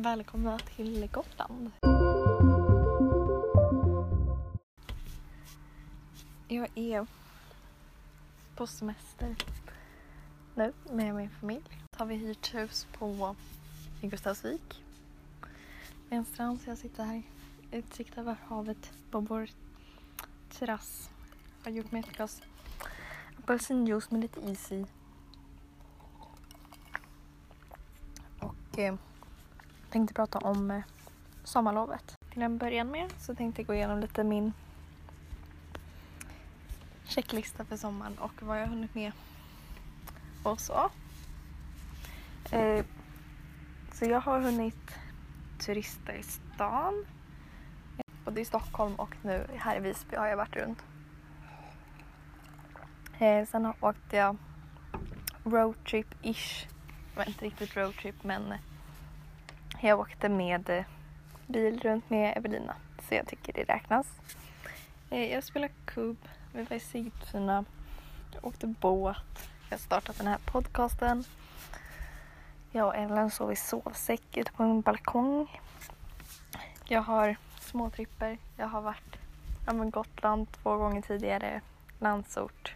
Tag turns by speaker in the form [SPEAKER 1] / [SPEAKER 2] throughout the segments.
[SPEAKER 1] Välkomna till Gotland. Jag är på semester nu med min familj. Har vi hyrt hus på i Gustavsvik. Vid en strand så jag sitter här. Utsikt över havet på vår terrass. Jag har gjort mig ett glas apelsinjuice med lite is i. Och eh, tänkte prata om eh, sommarlovet. Till en början med så tänkte jag gå igenom lite min checklista för sommaren och vad jag hunnit med och så. Eh, så jag har hunnit turista i stan. Både i Stockholm och nu här i Visby har jag varit runt. Eh, sen åkte jag roadtrip-ish. Det var inte riktigt roadtrip men jag åkte med eh, bil runt med Evelina så jag tycker det räknas. Eh, jag spelade kubb, vi var i Sigtuna, jag åkte båt, jag har startat den här podcasten. Jag och Ellen sov i sovsäck ute på en balkong. Jag har småtripper. Jag har varit ja, men Gotland två gånger tidigare, Landsort.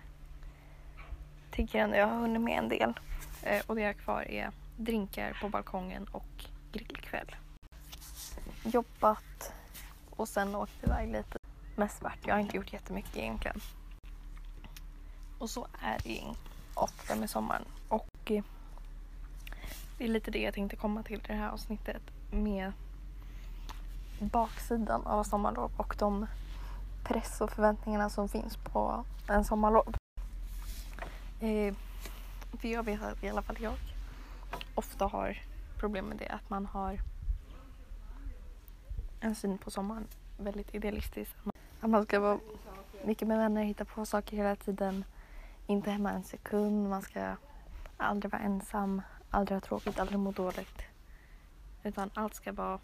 [SPEAKER 1] Tycker ändå jag har hunnit med en del. Eh, och det jag har kvar är drinkar på balkongen och grillkväll. Jobbat och sen åkt iväg lite. Mest svart. Jag har inte gjort jättemycket egentligen. Och så är det ofta med sommaren. Och eh, det är lite det jag tänkte komma till i det här avsnittet med baksidan av sommarlov och de press och förväntningarna som finns på en sommarlov. Eh, för jag vet att i alla fall jag ofta har problem med det att man har en syn på sommaren väldigt idealistisk. Att man ska vara mycket med vänner, hitta på saker hela tiden, inte hemma en sekund, man ska aldrig vara ensam, aldrig ha tråkigt, aldrig må dåligt. Utan allt ska vara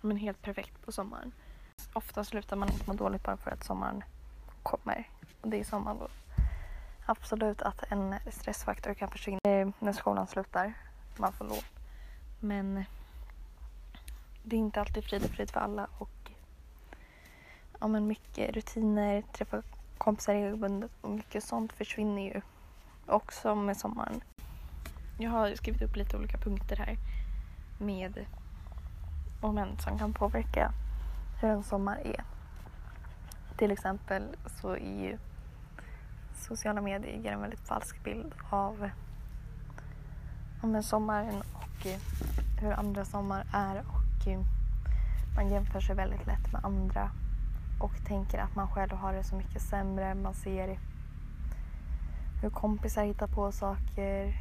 [SPEAKER 1] men, helt perfekt på sommaren. Ofta slutar man inte må dåligt bara för att sommaren kommer. Och det är sommar då. Absolut att en stressfaktor kan försvinna när skolan slutar. Man får lov. Men det är inte alltid frid och frid för alla och ja, men mycket rutiner, träffa kompisar regelbundet och mycket sånt försvinner ju också med sommaren. Jag har skrivit upp lite olika punkter här med moment som kan påverka hur en sommar är. Till exempel så är ju sociala medier ger en väldigt falsk bild av om sommaren och eh, hur andra sommar är och eh, man jämför sig väldigt lätt med andra och tänker att man själv har det så mycket sämre. Man ser hur kompisar hittar på saker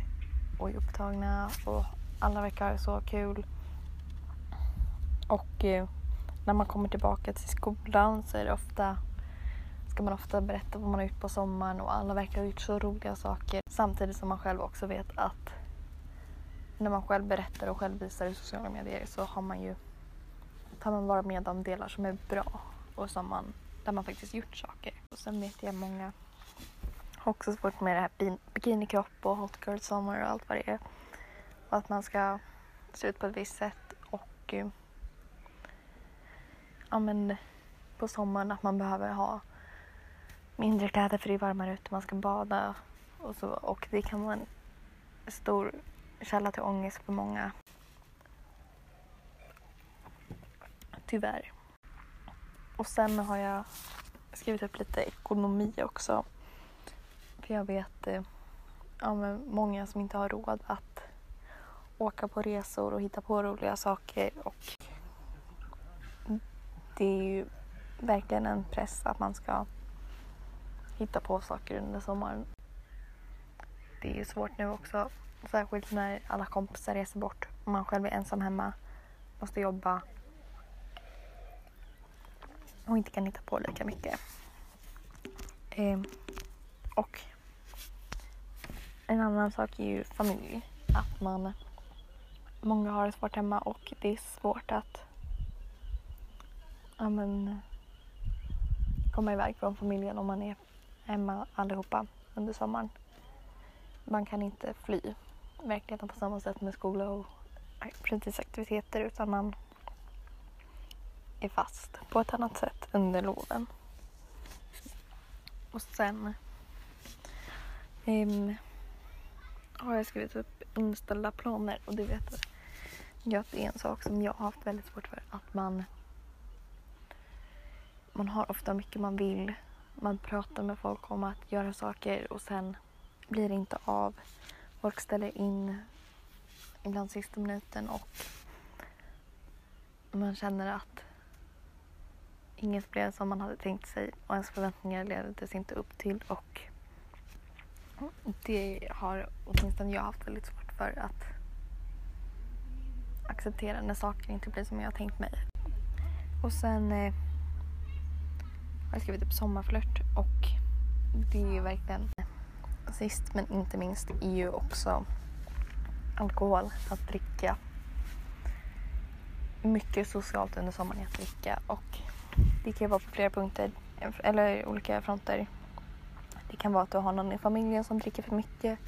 [SPEAKER 1] och är upptagna och alla verkar ha så kul. Och eh, när man kommer tillbaka till skolan så är det ofta ska man ofta berätta vad man har gjort på sommaren och alla verkar ha gjort så roliga saker. Samtidigt som man själv också vet att när man själv berättar och själv visar i sociala medier så har man ju tar man vara med om delar som är bra och som man, där man faktiskt gjort saker. Och sen vet jag många har också svårt med det här bikinikropp och hot girl summer och allt vad det är. Och att man ska se ut på ett visst sätt och eh, ja men på sommaren att man behöver ha mindre kläder för det är varmare ute, man ska bada och så och det kan vara en stor källa till ångest för många. Tyvärr. Och sen har jag skrivit upp lite ekonomi också. För jag vet eh, ja, men många som inte har råd att åka på resor och hitta på roliga saker. Och det är ju verkligen en press att man ska hitta på saker under sommaren. Det är ju svårt nu också. Särskilt när alla kompisar reser bort och man själv är ensam hemma, måste jobba och inte kan hitta på lika mycket. Eh, och en annan sak är ju familj. Att man, många har det svårt hemma och det är svårt att ja, men, komma iväg från familjen om man är hemma allihopa under sommaren. Man kan inte fly verkligheten på samma sätt med skola och fritidsaktiviteter utan man är fast på ett annat sätt under loven. Och sen um, har jag skrivit upp inställda planer och det vet jag att det är en sak som jag har haft väldigt svårt för. Att man, man har ofta mycket man vill. Man pratar med folk om att göra saker och sen blir inte av. Folk ställer in ibland sista minuten och man känner att inget blev som man hade tänkt sig och ens förväntningar leddes inte upp till och det har åtminstone jag haft väldigt svårt för att acceptera när saker inte blir som jag har tänkt mig. Och sen eh, har jag skrivit upp sommarflört och det är ju verkligen sist men inte minst är ju också alkohol, att dricka. Mycket socialt under sommaren att dricka och det kan vara på flera punkter eller olika fronter. Det kan vara att du har någon i familjen som dricker för mycket,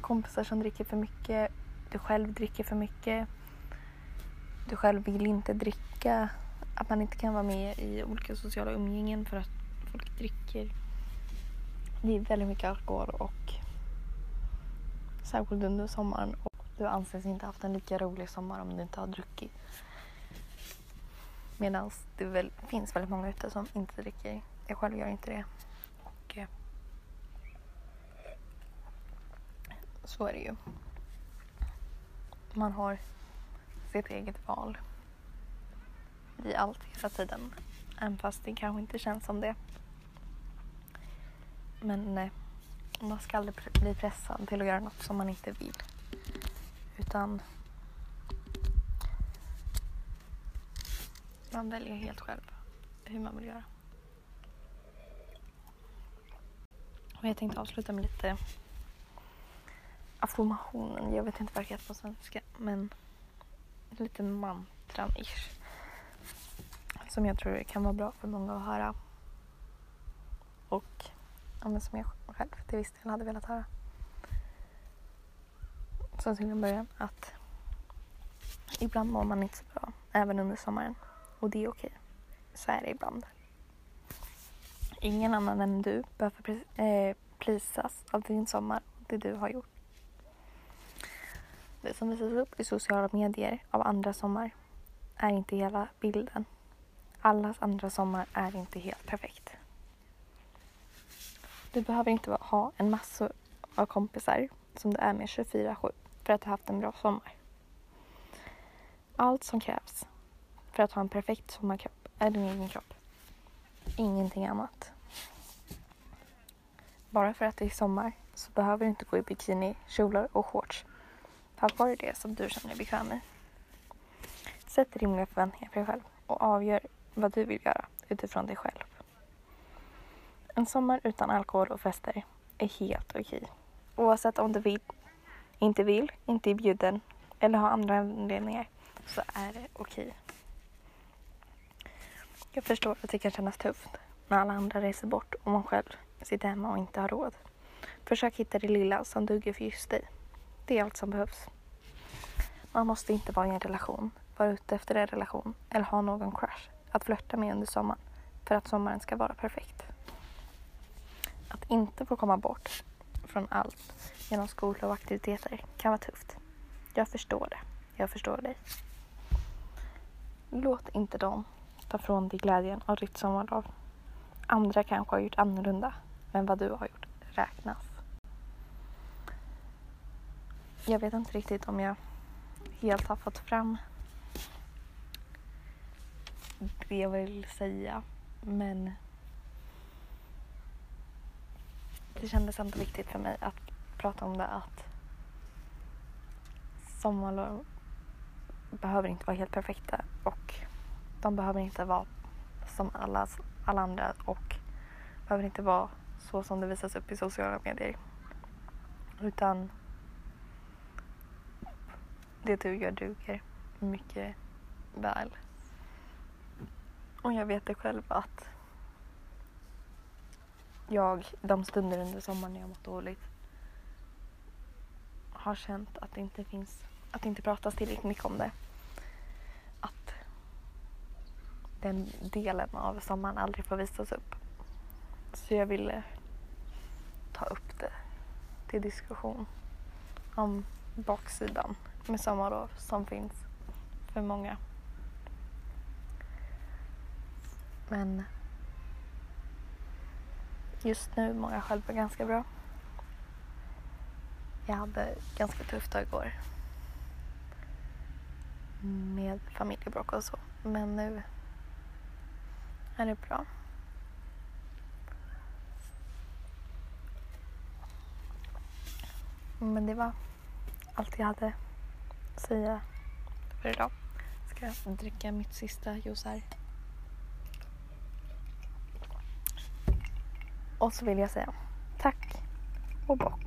[SPEAKER 1] kompisar som dricker för mycket, du själv dricker för mycket, du själv vill inte dricka, att man inte kan vara med i olika sociala umgängen för att folk dricker. Det är väldigt mycket alkohol och särskilt under sommaren. Och du anses inte haft en lika rolig sommar om du inte har druckit. Medan det väl finns väldigt många ute som inte dricker. Jag själv gör inte det. Och eh, så är det ju. Man har sitt eget val i allt hela tiden. Även fast det kanske inte känns som det. Men eh, man ska aldrig bli pressad till att göra något som man inte vill. Utan man väljer helt själv hur man vill göra. Och jag tänkte avsluta med lite affirmationen. Jag vet inte vad det heter på svenska men lite mantran-ish. Som jag tror kan vara bra för många att höra. Och ja, som jag själv till viss del hade velat höra. Som till en början att ibland mår man inte så bra, även under sommaren. Och det är okej. Så är det ibland. Ingen annan än du behöver plisas eh, av din sommar och det du har gjort. Det som visas upp i sociala medier av andra sommar är inte hela bilden. Allas andra sommar är inte helt perfekt. Du behöver inte ha en massa av kompisar som du är med 24-7 för att du haft en bra sommar. Allt som krävs för att ha en perfekt sommarkropp är din egen kropp. Ingenting annat. Bara för att det är sommar så behöver du inte gå i bikini, kjolar och shorts. Tack vare det som du känner dig bekväm i. Sätt rimliga förväntningar på dig själv och avgör vad du vill göra utifrån dig själv. En sommar utan alkohol och fester är helt okej. Oavsett om du vill, inte vill, inte är bjuden eller har andra anledningar så är det okej. Jag förstår att det kan kännas tufft när alla andra reser bort och man själv sitter hemma och inte har råd. Försök hitta det lilla som duger för just dig. Det är allt som behövs. Man måste inte vara i en relation, vara ute efter en relation eller ha någon crush att flörta med under sommaren för att sommaren ska vara perfekt. Att inte få komma bort från allt genom skola och aktiviteter kan vara tufft. Jag förstår det. Jag förstår dig. Låt inte dem ta från dig glädjen av ditt sommarlov. Andra kanske har gjort annorlunda, men vad du har gjort räknas. Jag vet inte riktigt om jag helt har fått fram det jag vill säga, men det kändes ändå viktigt för mig att prata om det att sommarlov behöver inte vara helt perfekta och de behöver inte vara som alla, alla andra och behöver inte vara så som det visas upp i sociala medier. Utan det du gör duger mycket väl. Och jag vet det själv att jag de stunder under sommaren när jag mått dåligt har känt att det inte finns att det inte pratas tillräckligt mycket om det. Att den delen av sommaren aldrig får visas upp. Så jag ville ta upp det till diskussion om baksidan med sommarlov som finns för många. Men just nu mår jag själv ganska bra. Jag hade ganska tufft dag igår. Med familjebråk och så. Men nu är det bra. Men det var allt jag hade att säga för idag. Ska jag dricka mitt sista juice här. Och så vill jag säga tack och bock.